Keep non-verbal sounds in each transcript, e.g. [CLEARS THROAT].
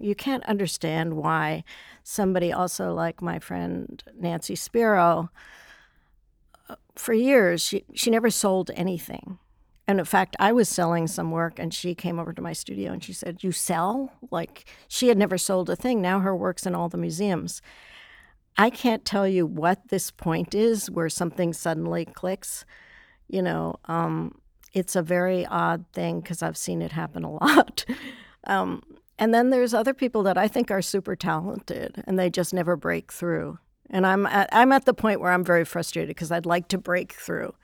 you can't understand why somebody also like my friend Nancy Spero, uh, for years, she, she never sold anything. And in fact, I was selling some work and she came over to my studio and she said, You sell? Like she had never sold a thing. Now her work's in all the museums. I can't tell you what this point is where something suddenly clicks. You know, um, it's a very odd thing because I've seen it happen a [LAUGHS] lot. um, and then there's other people that I think are super talented and they just never break through. And I'm at, I'm at the point where I'm very frustrated because I'd like to break through.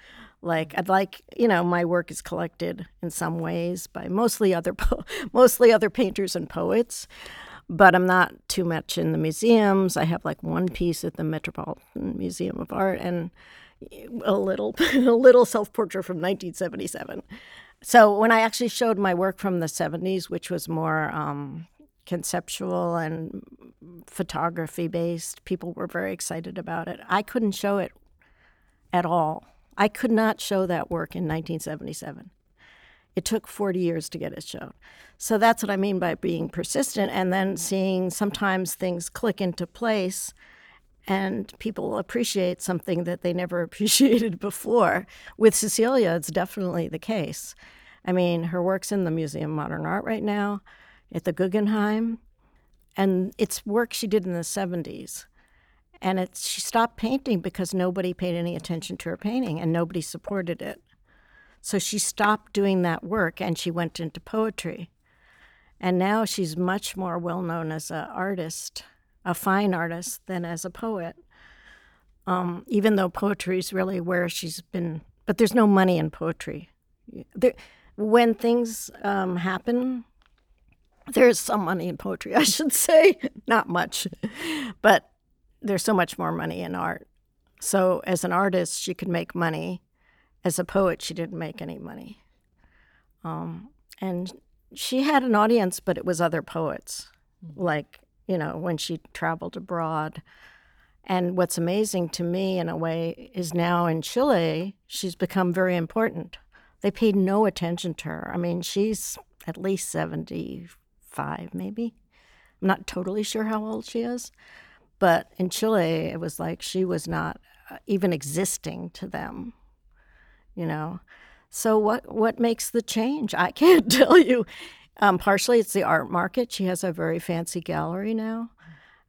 Like I'd like, you know, my work is collected in some ways by mostly other [LAUGHS] po- mostly other painters and poets, but I'm not too much in the museums. I have like one piece at the Metropolitan Museum of Art and a little [LAUGHS] a little self-portrait from 1977. So when I actually showed my work from the 70s, which was more um, conceptual and photography based, people were very excited about it. I couldn't show it at all. I could not show that work in 1977. It took 40 years to get it shown. So that's what I mean by being persistent and then seeing sometimes things click into place and people appreciate something that they never [LAUGHS] appreciated before. With Cecilia, it's definitely the case. I mean, her work's in the Museum of Modern Art right now, at the Guggenheim, and it's work she did in the 70s. And it's, she stopped painting because nobody paid any attention to her painting and nobody supported it. So she stopped doing that work and she went into poetry. And now she's much more well known as an artist a fine artist than as a poet. Um, even though poetry is really where she's been, but there's no money in poetry. There, when things um, happen, there's some money in poetry, [LAUGHS] I should say, not much, but there's so much more money in art. So as an artist, she could make money. As a poet, she didn't make any money. Um, and she had an audience, but it was other poets, mm-hmm. like you know, when she traveled abroad. And what's amazing to me, in a way, is now in Chile, she's become very important. They paid no attention to her. I mean, she's at least 75, maybe. I'm not totally sure how old she is. But in Chile, it was like she was not uh, even existing to them, you know. So what what makes the change? I [LAUGHS] can't tell you. Um, partially, it's the art market. She has a very fancy gallery now,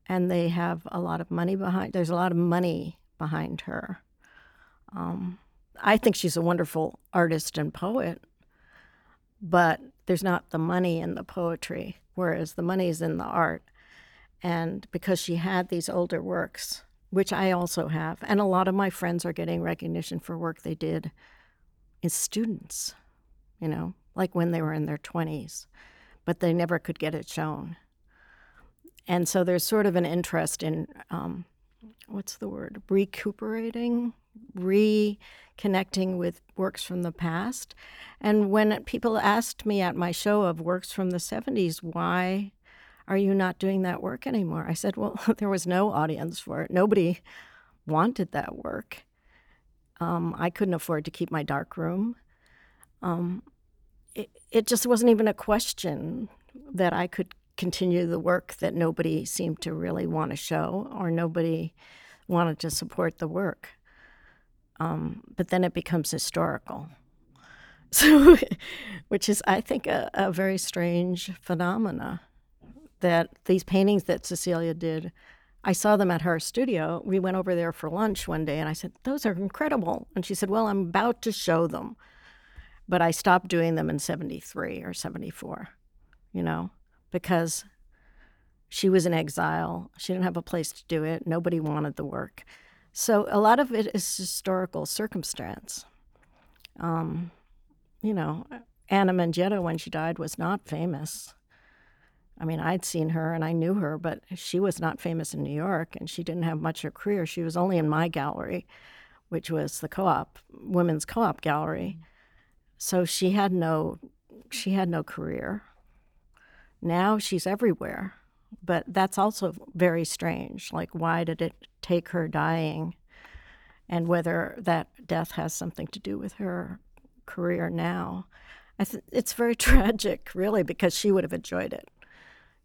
and they have a lot of money behind. There's a lot of money behind her. Um, I think she's a wonderful artist and poet, but there's not the money in the poetry, whereas the money is in the art. And because she had these older works, which I also have, and a lot of my friends are getting recognition for work they did as students, you know, like when they were in their 20s, but they never could get it shown. And so there's sort of an interest in um, what's the word? Recuperating, reconnecting with works from the past. And when people asked me at my show of works from the 70s, why are you not doing that work anymore? I said, well, [LAUGHS] there was no audience for it. Nobody wanted that work. Um, I couldn't afford to keep my dark room. Um, it, it just wasn't even a question that I could continue the work that nobody seemed to really want to show or nobody wanted to support the work. Um, but then it becomes historical. [LAUGHS] So, which is, I think, a, a very strange phenomena that these paintings that Cecilia did, I saw them at her studio. We went over there for lunch one day and I said, Those are incredible. And she said, Well, I'm about to show them but I stopped doing them in 73 or 74, you know, because she was in exile. She didn't have a place to do it. Nobody wanted the work. So a lot of it is historical circumstance. Um, you know, Ana Mendieta, when she died, was not famous. I mean, I'd seen her and I knew her, but she was not famous in New York and she didn't have much of a career. She was only in my gallery, which was the co op, Women's Co op Gallery. So she had no she had no career. Now she's everywhere. But that's also very strange. Like why did it take her dying and whether that death has something to do with her career now. I th- it's very [LAUGHS] tragic, really, because she would have enjoyed it.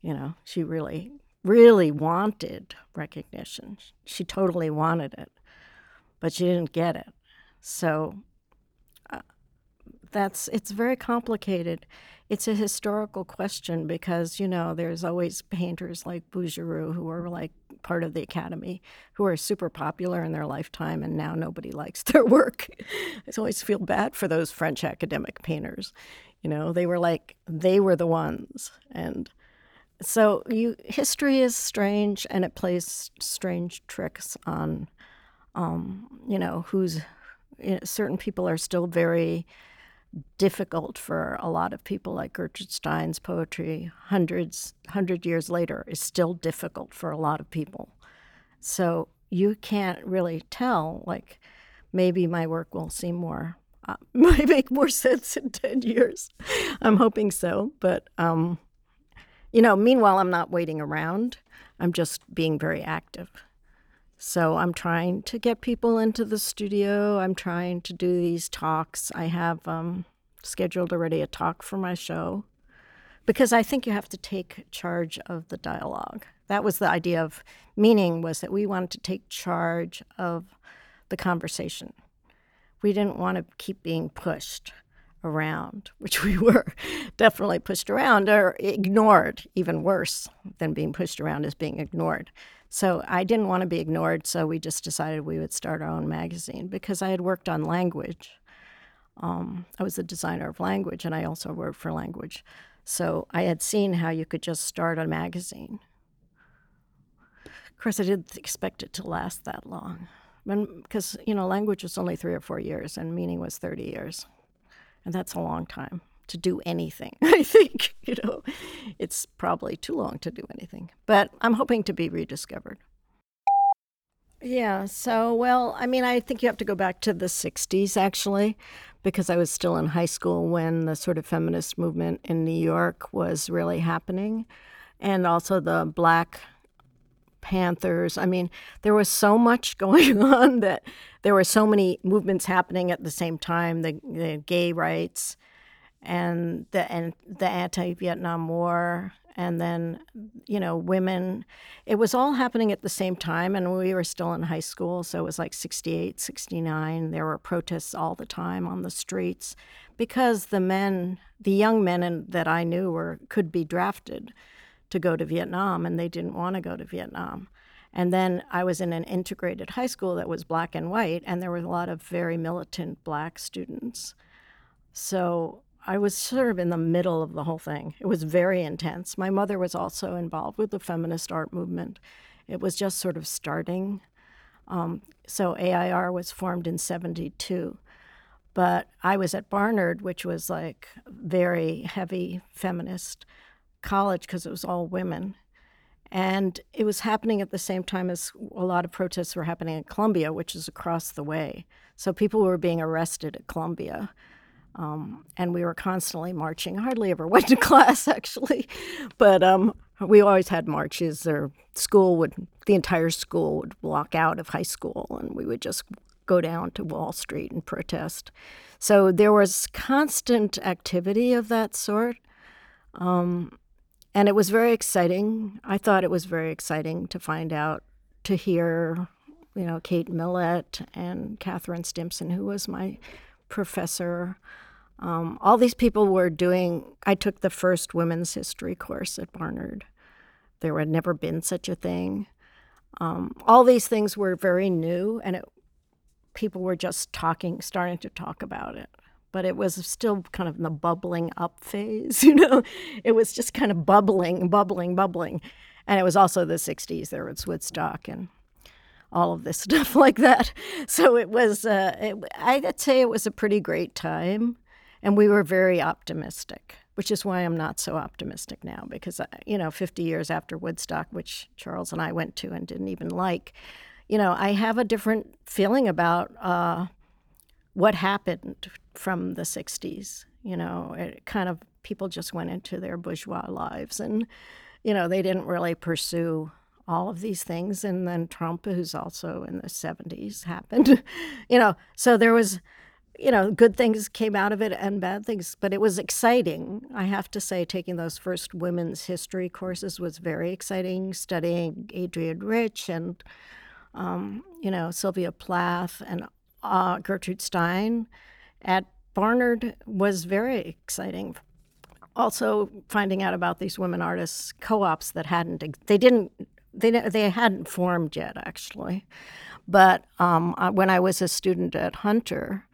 You know, she really, really wanted recognition. She totally wanted it, but she didn't get it. So that's it's very complicated. It's a historical question because you know there's always painters like Bouguereau who are like part of the Academy who are super popular in their lifetime, and now nobody [LAUGHS] likes their work. I always feel bad for those French academic painters. You know, they were like they were the ones, and so you history is strange, and it plays strange tricks on, um, you know, who's you know, certain people are still very difficult for a lot of people like Gertrude Stein's poetry hundreds hundred years later is still difficult for a lot of people. So you can't really tell like maybe my work will seem more uh, [LAUGHS] might make more sense in 10 years. I'm hoping so, but um, you know, meanwhile I'm not waiting around. I'm just being very active. So I'm trying to get people into the studio. I'm trying to do these talks. I have um, scheduled already a talk for my show because I think you have to take charge of the dialogue. That was the idea of meaning was that we wanted to take charge of the conversation. We didn't want to keep being pushed around, [LAUGHS] which we were definitely pushed around or ignored, even worse than being pushed around is being ignored. So I didn't want to be ignored, so we just decided we would start our own magazine because I had worked on language. Um, I was the designer of language, and I also worked for language. So I had seen how you could just start a magazine. Of course, I didn't expect it to last that long, because you know language was only three or four years, and meaning was thirty years, and that's a long time to do anything. [LAUGHS] I think, you know, it's probably too long to do anything. But I'm hoping to be rediscovered. Yeah, so, well, I mean, I think you have to go back to the 60s actually, because I was still in high school when the sort of feminist movement in New York was really happening. And also the Black Panthers. I mean, there was so much [LAUGHS] going on that there were so many movements happening at the same time the, the gay rights, and the and the anti-Vietnam War and then you know women it was all happening at the same time and we were still in high school so it was like 68 69 there were protests all the time on the streets because the men the young men in, that i knew were could be drafted to go to vietnam and they didn't want to go to vietnam. And then i was in an integrated high school that was black and white and there were a lot of very militant black students. So I was sort of in the middle of the whole thing. It was very intense. My mother was also involved with the feminist art movement. It was just sort of starting. Um, so AIR was formed in 72. But I was at Barnard, which was like very heavy feminist college because it was all women. And it was happening at the same time as a lot of protests were happening at Columbia, which is across the way. So people were being arrested at Columbia um, and we were constantly marching. I Hardly ever [LAUGHS] went to class, actually, but um, we always had marches. Or school would, the entire school would walk out of high school, and we would just go down to Wall Street and protest. So there was constant activity of that sort. Um, and it was very exciting. I thought it was very exciting to find out, to hear, you know, Kate Millett and Catharine Stimpson, who was my professor. Um, all these people were doing, I took the first women's history course at Barnard. There had never been such a thing. Um, all these things were very new, and it, people were just talking, starting to talk about it. But it was still kind of in the bubbling up phase, [LAUGHS] you know? It was just kind of bubbling, bubbling, bubbling. And it was also the 60s. There was Woodstock and all of this [LAUGHS] stuff like that. So it was, uh, it, I'd say it was a pretty great time. And we were very optimistic, which is why I'm not so optimistic now because, uh, you know, 50 years after Woodstock, which Charles and I went to and didn't even like, you know, I have a different feeling about uh, what happened from the 60s. You know, it kind of people just went into their bourgeois lives and, you know, they didn't really pursue all of these things. And then Trump, who's also in the 70s, happened. [LAUGHS] you know, so there was you know, good things came out of it and bad things, but it was exciting. I have to say, taking those first women's history courses was very exciting. Studying Adrienne Rich and, um, you know, Sylvia Plath and uh, Gertrude Stein at Barnard was very exciting. Also, finding out about these women artists co-ops that hadn't they didn't they they hadn't formed yet actually, but um, when I was a student at Hunter,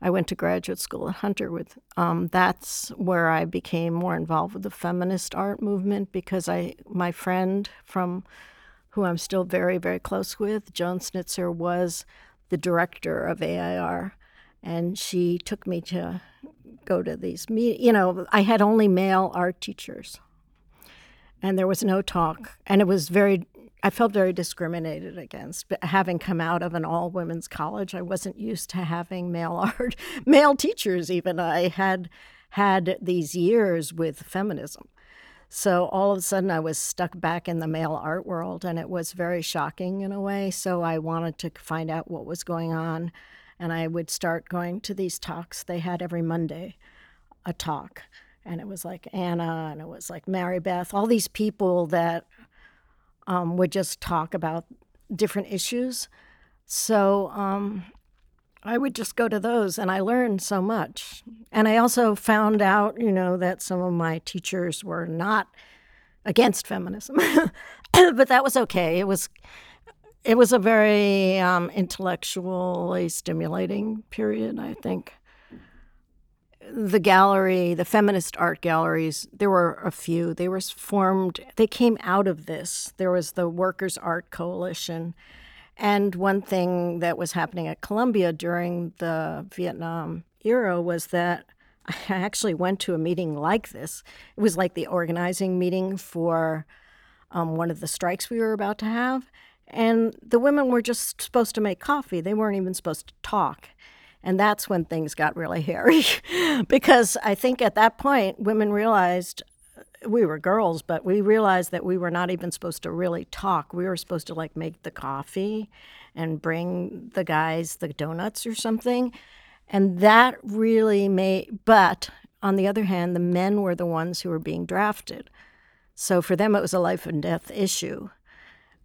I went to graduate school at Hunter with. Um, that's where I became more involved with the feminist art movement because I my friend from who I'm still very very close with, Joan Snitzer, was the director of AIR, and she took me to go to these meet. You know, I had only male art teachers, and there was no talk, and it was very I felt very discriminated against. But having come out of an all women's college, I wasn't used to having male [LAUGHS] art, male teachers, even. I had had these years with feminism. So all of a sudden, I was stuck back in the male art world, and it was very shocking in a way. So I wanted to find out what was going on, and I would start going to these talks. They had every Monday a talk, and it was like Anna, and it was like Mary Beth, all these people that um, would just talk about different issues. So um, I would just go to those and I learned so much. And I also found out, you know, that some of my teachers were not against feminism, [LAUGHS] but that was okay. It was. It was a very um, intellectually stimulating period, I think the gallery, the feminist art galleries, there were a few. They were formed, they came out of this. There was the Workers' Art Coalition. And one thing that was happening at Columbia during the Vietnam era was that [LAUGHS] I actually went to a meeting like this. It was like the organizing meeting for um, one of the strikes we were about to have. And the women were just supposed to make coffee, they weren't even supposed to talk. And that's when things got really hairy [LAUGHS] because I think at that point women realized uh, we were girls, but we realized that we were not even supposed to really talk. We were supposed to like make the coffee and bring the guys the donuts or something. And that really made, but on the other hand, the men were the ones who were being drafted. So for them, it was a life and death issue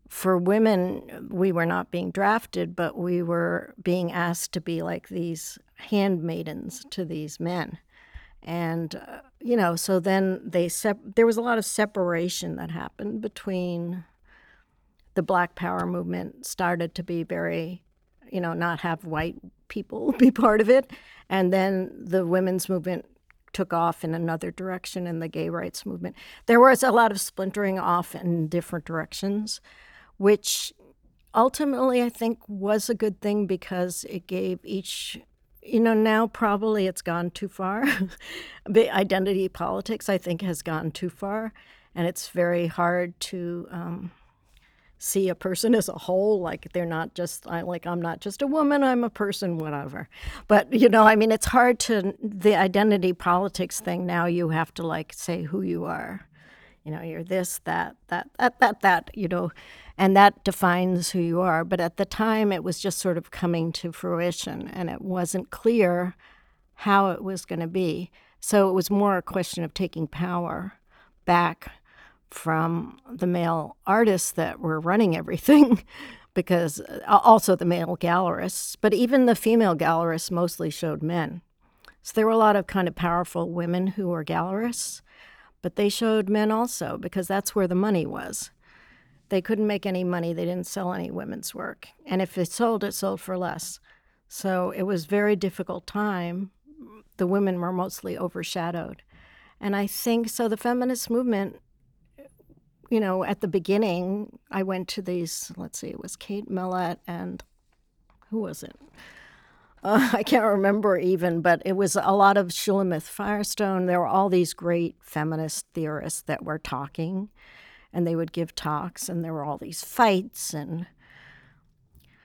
for women, we were not being drafted, but we were being asked to be like these handmaidens to these men. And, uh, you know, so then they, sep- there was a lot of separation that happened between the Black Power movement started to be very, you know, not have white people [LAUGHS] be part of it. And then the women's movement took off in another direction in the gay rights movement. There was a lot of splintering off in different directions which ultimately I think was a good thing because it gave each you know now probably it's gone too far. [LAUGHS] The identity politics i think has gone too far and it's very hard to um, see a person as a whole like they're not just I, like i'm not just a woman i'm a person whatever. But you know i mean it's hard to the identity politics thing now you have to like say who you are. You know you're this that that that that that you know and that defines who you are. But at the time, it was just sort of coming to fruition, and it wasn't clear how it was going to be. So it was more a question of taking power back from the male artists that were running everything, [LAUGHS] because uh, also the male gallerists, but even the female gallerists mostly showed men. So there were a lot of kind of powerful women who were gallerists, but they showed men also because that's where the money was. They couldn't make any money. They didn't sell any women's work. And if it sold, it sold for less. So it was very difficult time. The women were mostly overshadowed. And I think so the feminist movement you know, at the beginning, I went to these, let's see, it was Kate Millett and who was it? Uh, [LAUGHS] I can't remember even, but it was a lot of Shulamith Firestone. There were all these great feminist theorists that were talking and they would give talks and there were all these fights and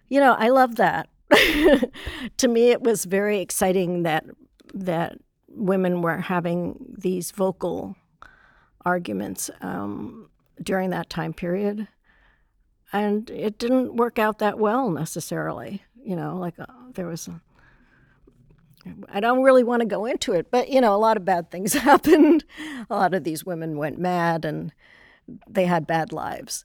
you know i love that [LAUGHS] to me it was very exciting that that women were having these vocal arguments um, during that time period and it didn't work out that well necessarily you know like uh, there was a, I don't really want to go into it, but you know, a lot of bad things [LAUGHS] happened. A lot of these women went mad and they had bad lives.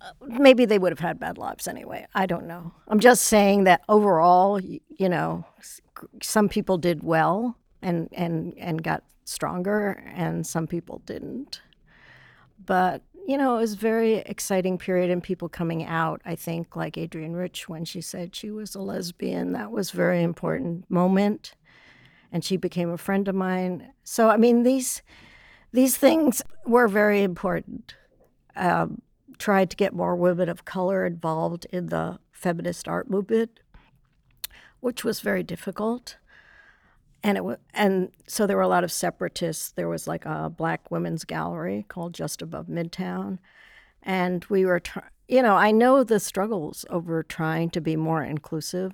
Uh, maybe they would have had bad lives anyway. I don't know. I'm just saying that overall, you know, some people did well and and and got stronger and some people didn't. But you know, it was a very exciting period and people coming out. I think, like Adrienne Rich, when she said she was a lesbian, that was a very important moment. And she became a friend of mine. So, I mean, these these things were very important. Um, tried to get more women of color involved in the feminist art movement, which was very difficult and it was, and so there were a lot of separatists. There was like a black women's gallery called Just Above Midtown, and we were, tr- you know, I know the struggles over trying to be more inclusive,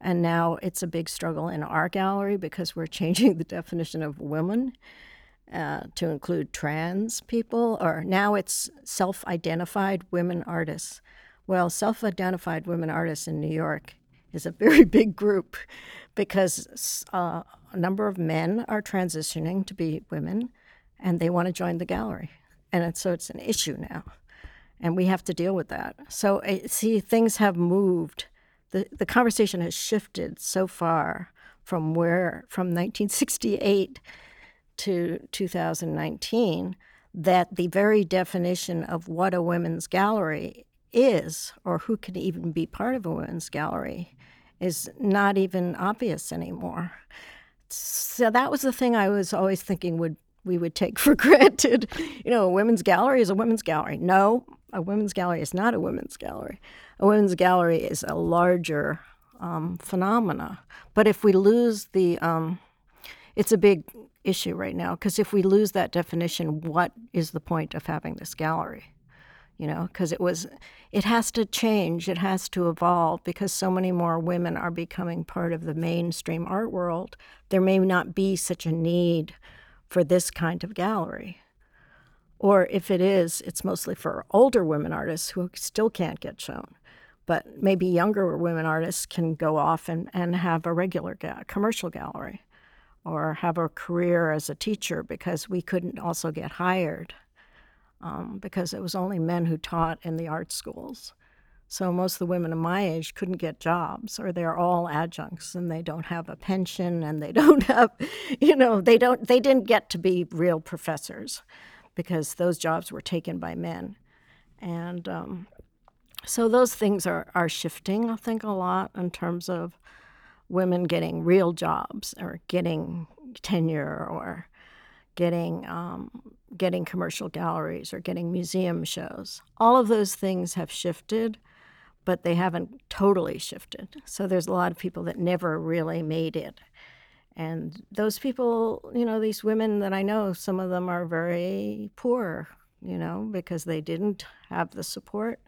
and now it's a big struggle in our gallery because we're [LAUGHS] changing the definition of women. Uh, to include trans people, or now it's self identified women artists. Well, self identified women artists in New York is a very [LAUGHS] big group because uh, a number of men are transitioning to be women and they want to join the gallery. And it's, so it's an issue now. And we have to deal with that. So, see, things have moved. The, the conversation has shifted so far from where, from 1968 to 2019, that the very definition of what a women's gallery is, or who can even be part of a women's gallery, is not even obvious anymore. So that was the thing I was always thinking would we would take [LAUGHS] for granted. You know, a women's gallery is a women's gallery. No, a women's gallery is not a women's gallery. A women's gallery is a larger um, phenomena. But if we lose the, um, it's a big issue right now because if we lose that definition, what is the point of having this gallery? you know, because it was, it has to change, it has to evolve because so many more women are becoming part of the mainstream art world. There may not be such a need for this kind of gallery. Or if it is, it's mostly for older women artists who still can't get shown. But maybe younger women artists can go off and, and have a regular ga- commercial gallery or have a career as a teacher because we couldn't also get hired um, because it was only men who taught in the art schools. So most of the women of my age couldn't get jobs, or they're all adjuncts and they don't have a pension and they [LAUGHS] don't have, you know, they don't they didn't get to be real professors because those jobs were taken by men, and um, so those things are are shifting. I think a lot in terms of women getting real jobs or getting tenure or getting um, getting commercial galleries or getting museum shows. All of those things have shifted, but they haven't totally shifted. So there's a lot of people that never really made it. And those people, you know, these women that I know, some of them are very poor, you know, because they didn't have the support.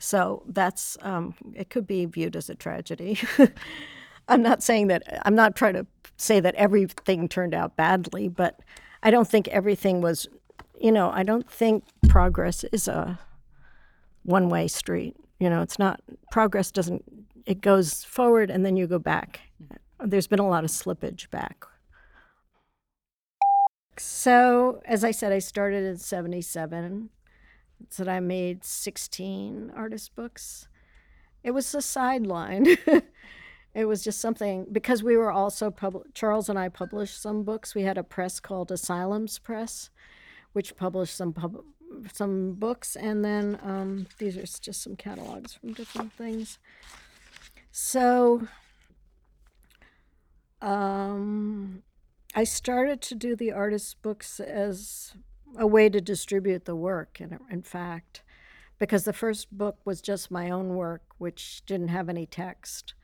So that's, um, it could be viewed as a tragedy. [LAUGHS] I'm not saying that, I'm not trying to say that everything turned out badly, but I don't think everything was, you know, I don't think progress is a one way street. You know, it's not, progress doesn't, it goes forward and then you go back. There's been a lot of slippage back. So, as I said, I started in 77. So I made 16 artist books. It was a sideline. [LAUGHS] It was just something because we were also pub- Charles and I published some books. We had a press called Asylums Press, which published some pub- some books, and then um, these are just some catalogs from different things. So um, I started to do the artist books as a way to distribute the work. In, in fact, because the first book was just my own work, which didn't have any text.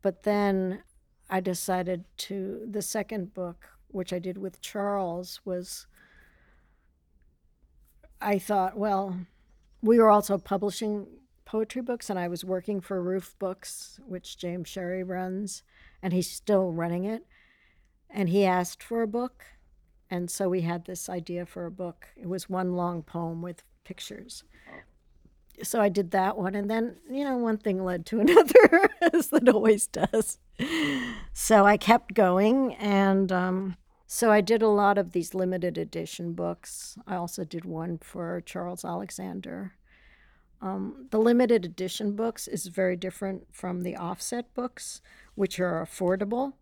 But then I decided to, the second book, which I did with Charles, was I thought, well, we were also publishing poetry books, and I was working for Roof Books, which James Sherry runs, and he's still running it. And he asked for a book, and so we had this idea for a book. It was one long poem with pictures so I did that one, and then you know one thing led to [LAUGHS] another, as it always does. so I kept going, and um, so I did a lot of these limited edition books. I also did one for Charles Alexander. Um, the limited edition books is very different from the offset books, which are affordable.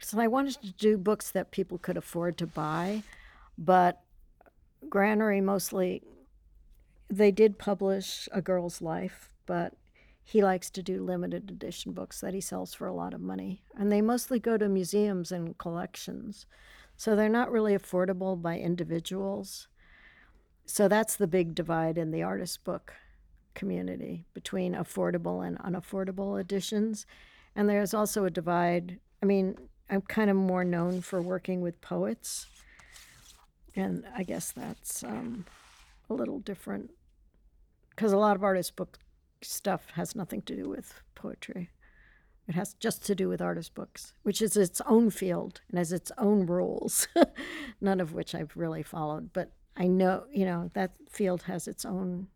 So I wanted to do books that people could afford to buy, but Granary mostly they did publish A Girl's Life, but he likes to do limited edition books that he sells for a lot of money. And they mostly go to museums and collections. So they're not really affordable by individuals. So that's the big divide in the artist book community between affordable and unaffordable editions. And there's also a divide. I mean, I'm kind of more known for working with poets. And I guess that's um, a little different because a lot of artist book stuff has nothing to do with poetry. It has just to do with artist books, which is its own field and has its own rules, [LAUGHS] none of which I've really followed. But I know, you know, that field has its own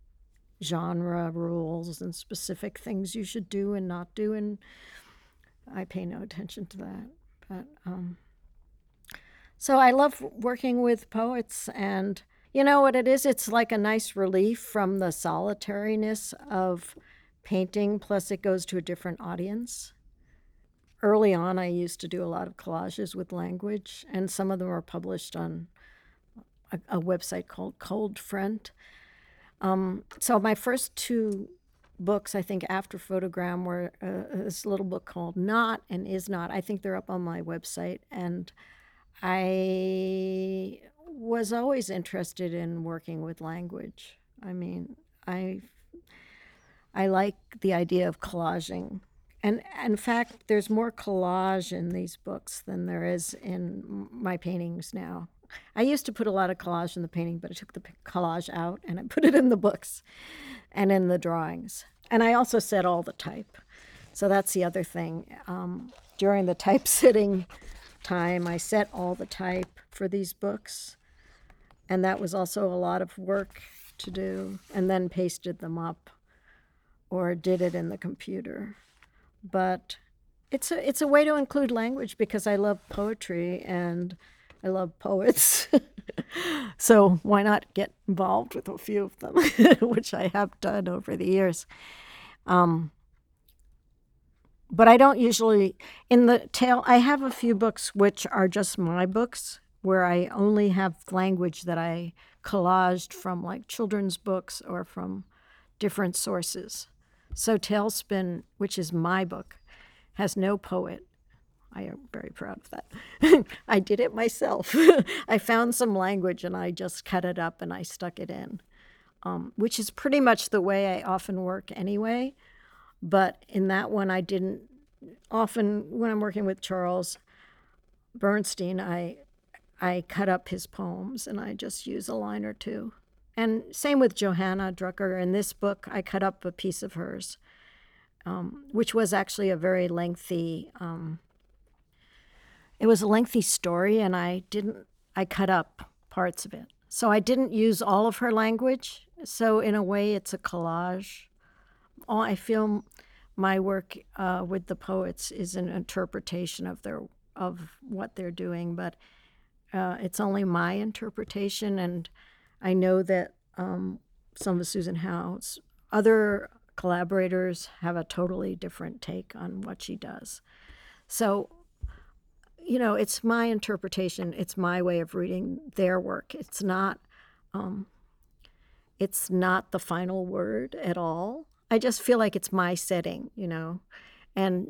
genre rules and specific things you should do and not do, and I pay no attention to that. But um, so I love working with poets and you know what it is? It's like a nice relief from the solitariness of painting, plus, it goes to a different audience. Early on, I used to do a lot of collages with language, and some of them are published on a, a website called Cold Front. Um, so, my first two books, I think, after Photogram were uh, this little book called Not and Is Not. I think they're up on my website. And I was always interested in working with language. I mean, I I like the idea of collaging. And in fact, there's more collage in these books than there is in my paintings now. I used to put a lot of collage in the painting, but I took the collage out and I put it in the books and in the drawings. And I also set all the type. So that's the other thing. Um, during the [LAUGHS] typesetting time, I set all the type for these books and that was also a lot of work to do and then pasted them up or did it in the computer but it's a it's a way to include language because I love poetry and I love poets. [LAUGHS] so why not get involved with a few of them, [LAUGHS] which I have done over the years. Um, but I don't usually in the tail. I have a few books which are just my books where I only have language that I collaged from like children's books or from different sources. So Talespin, which is my book, has no poet. I am very proud of that. [LAUGHS] I did it myself. [LAUGHS] I found some language and I just cut it up and I stuck it in, um, which is pretty much the way I often work anyway. But in that one, I didn't. Often, when I'm working with Charles Bernstein, I I cut up his poems and I just use a line or two. And same with Johanna Drucker. In this book, I cut up a piece of hers, um, which was actually a very lengthy. Um, it was a lengthy story, and I didn't. I cut up parts of it, so I didn't use all of her language. So in a way, it's a collage. All I feel my work uh, with the poets is an interpretation of their of what they're doing, but uh, it's only my interpretation, and I know that um, some of Susan Howe's other collaborators have a totally different take on what she does. So, you know, it's my interpretation. It's my way of reading their work. It's not, um, it's not the final word at all. I just feel like it's my setting, you know, and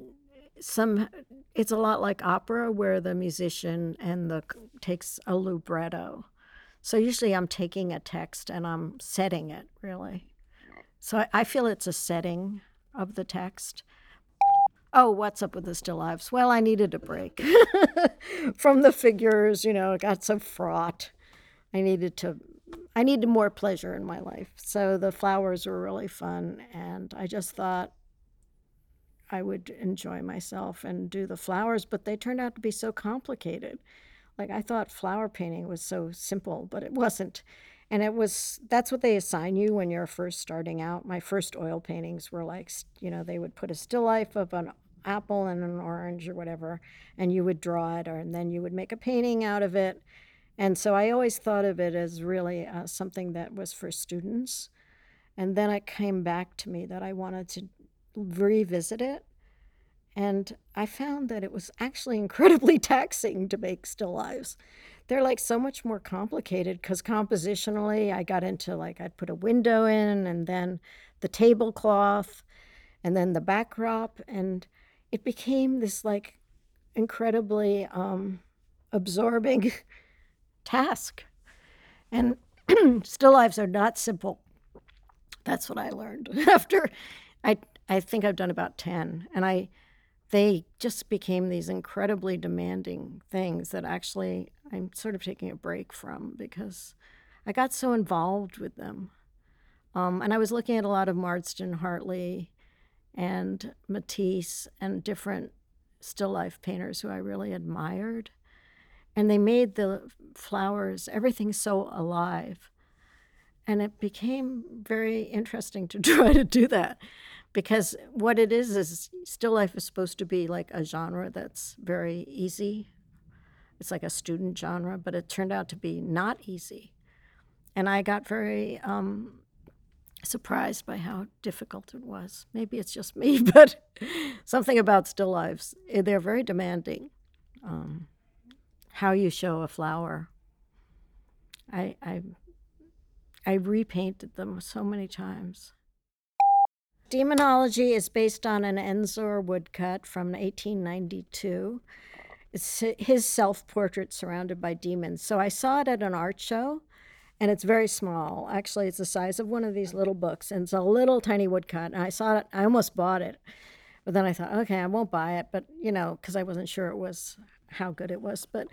some it's a lot like opera where the musician and the takes a libretto so usually i'm taking a text and i'm setting it really so i, I feel it's a setting of the text oh what's up with the still lives well i needed a break [LAUGHS] from the figures you know it got so fraught i needed to i needed more pleasure in my life so the flowers were really fun and i just thought I would enjoy myself and do the flowers, but they turned out to be so complicated. Like I thought flower painting was so simple, but it wasn't. And it was that's what they assign you when you're first starting out. My first oil paintings were like, you know, they would put a still life of an apple and an orange or whatever, and you would draw it, or and then you would make a painting out of it. And so I always thought of it as really uh, something that was for students. And then it came back to me that I wanted to revisit it. And I found that it was actually [LAUGHS] incredibly taxing to make still lives. They're like so much more complicated because compositionally, I got into like I'd put a window in and then the tablecloth and then the backdrop. And it became this like incredibly um, absorbing [LAUGHS] task. And [CLEARS THROAT] still lives are not simple. That's what I learned [LAUGHS] after I I think I've done about 10 and I they just became these incredibly demanding things that actually I'm sort of taking a break from because I got so involved with them. Um, and I was looking at a lot of Marsden Hartley and Matisse and different still life painters who I really admired. And they made the flowers, everything so alive. And it became very interesting to [LAUGHS] try to do that because what it is is still life is supposed to be like a genre that's very easy. It's like a student genre, but it turned out to be not easy. And I got very um, surprised by how difficult it was. Maybe it's just me, [LAUGHS] but something about still lives, eh, they're very demanding. Um, how you show a flower. I, I, I repainted them so many times. Demonology is based on an Ensor woodcut from 1892. It's his self portrait surrounded by demons. So I saw it at an art show, and it's very small. Actually, it's the size of one of these little books, and it's a little tiny woodcut. And I saw it, I almost bought it. But then I thought, okay, I won't buy it, but you know, because I wasn't sure it was how good it was. But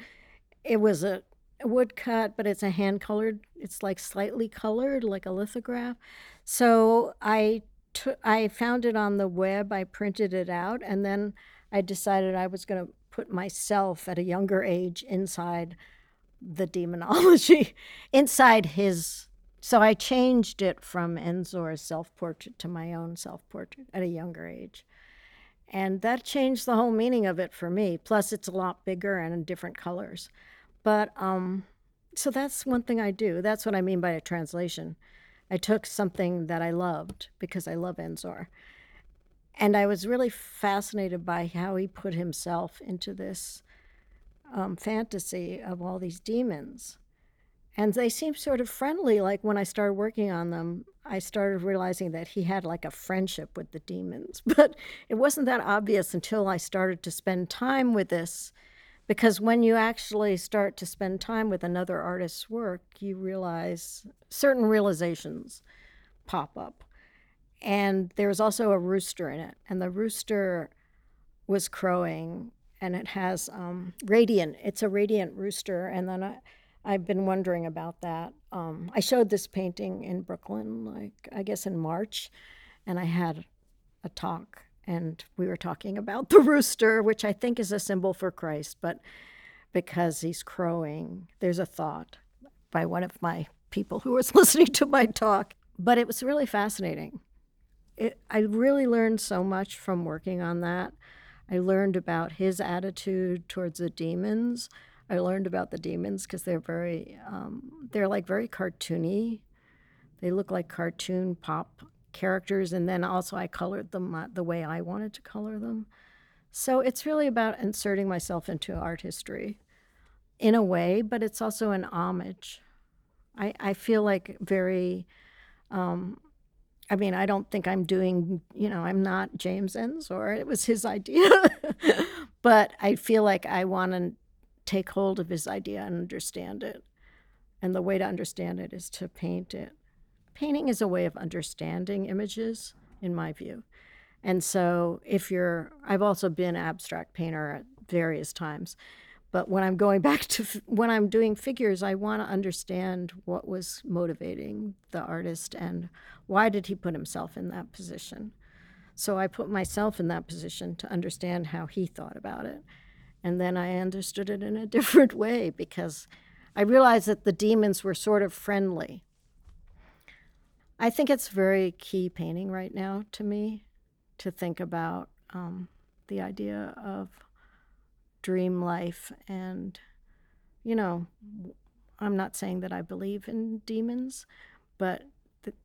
it was a woodcut, but it's a hand colored, it's like slightly colored, like a lithograph. So I took, I found it on the web. I printed it out, and then I decided I was going to put myself at a younger age inside the demonology, [LAUGHS] inside his. So I changed it from Ensor's self portrait to my own self portrait at a younger age. And that changed the whole meaning of it for me. Plus, it's a lot bigger and in different colors. But um, so that's one thing I do. That's what I mean by a translation. I took something that I loved because I love Ensor. And I was really fascinated by how he put himself into this um, fantasy of all these demons. And they seemed sort of friendly. Like when I started working on them, I started realizing that he had like a friendship with the demons. [LAUGHS] But it wasn't that obvious until I started to spend time with this because when you actually start to spend time with another artist's work, you realize certain realizations pop up. And there's also a rooster in it, and the rooster was crowing, and it has um, radiant. It's a radiant rooster, and then I, I've been wondering about that. Um, I showed this painting in Brooklyn, like I guess in March, and I had a talk and we were talking about the rooster, which I think is a symbol for Christ, but because he's crowing, there's a thought by one of my people who was [LAUGHS] listening to my talk. But it was really fascinating. It, I really learned so much from working on that. I learned about his attitude towards the demons. I learned about the demons because they're very, um, they're like very cartoony. They look like cartoon pop characters, and then also I colored them uh, the way I wanted to color them. So it's really about inserting myself into art history in a way, but it's also an homage. I, I feel like very, um, I mean, I don't think I'm doing, you know, I'm not James or It was his idea. [LAUGHS] but I feel like I want to take hold of his idea and understand it. And the way to understand it is to paint it painting is a way of understanding images, in my view. And so, if you're, I've also been abstract painter at various times, but when I'm going [LAUGHS] back to when I'm doing figures, I want to understand what was motivating the artist and why did he put himself in that position. So I put myself in that position to understand how he thought about it. And then I understood it in a [LAUGHS] different way because I realized that the demons were sort of friendly I think it's very key painting right now to me to think about um, the idea of dream life and you know i'm not saying that i believe in demons but th-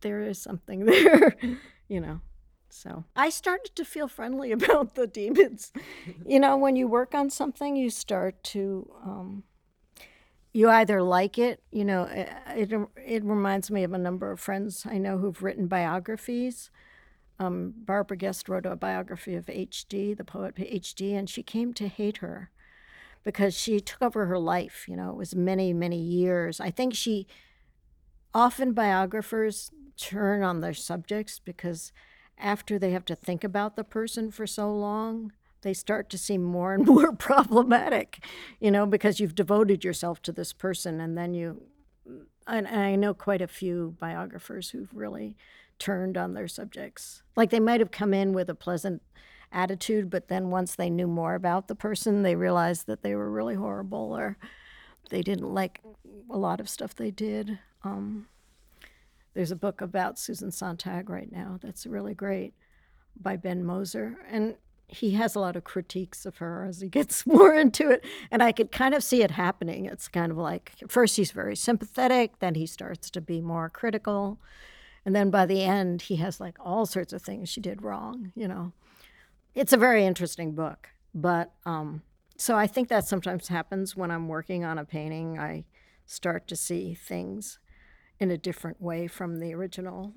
there is something [LAUGHS] there you know so. I started to feel friendly [LAUGHS] about the demons. You know when you work on something you start to um, you either like it you know it, it, it reminds me of a number of friends i know who've written biographies um, Barbara Guest wrote a biography of H.D., the poet H.D., and she came to hate her because she took over her life. You know, it was many, many years. I think she, often biographers turn on their subjects because after they have to think about the person for so long, they start to seem more and [LAUGHS] more problematic, you know, because you've devoted yourself to this person and then you, and I know quite a few biographers who've really turned on their subjects. Like they might have come in with a pleasant attitude, but then once they knew more about the person, they realized that they were really horrible or they didn't like a lot of stuff they did. Um, there's a book about Susan Sontag right now that's really great by Ben Moser. And he has a lot of critiques of her as he [LAUGHS] gets more into it. And I could kind of see it happening. It's kind of like, first he's very sympathetic, then he starts to be more critical. And then by the end, he has like all sorts of things she did wrong, you know. It's a very interesting book. But um, so I think that sometimes happens when I'm working on a painting. I start to see things in a different way from the original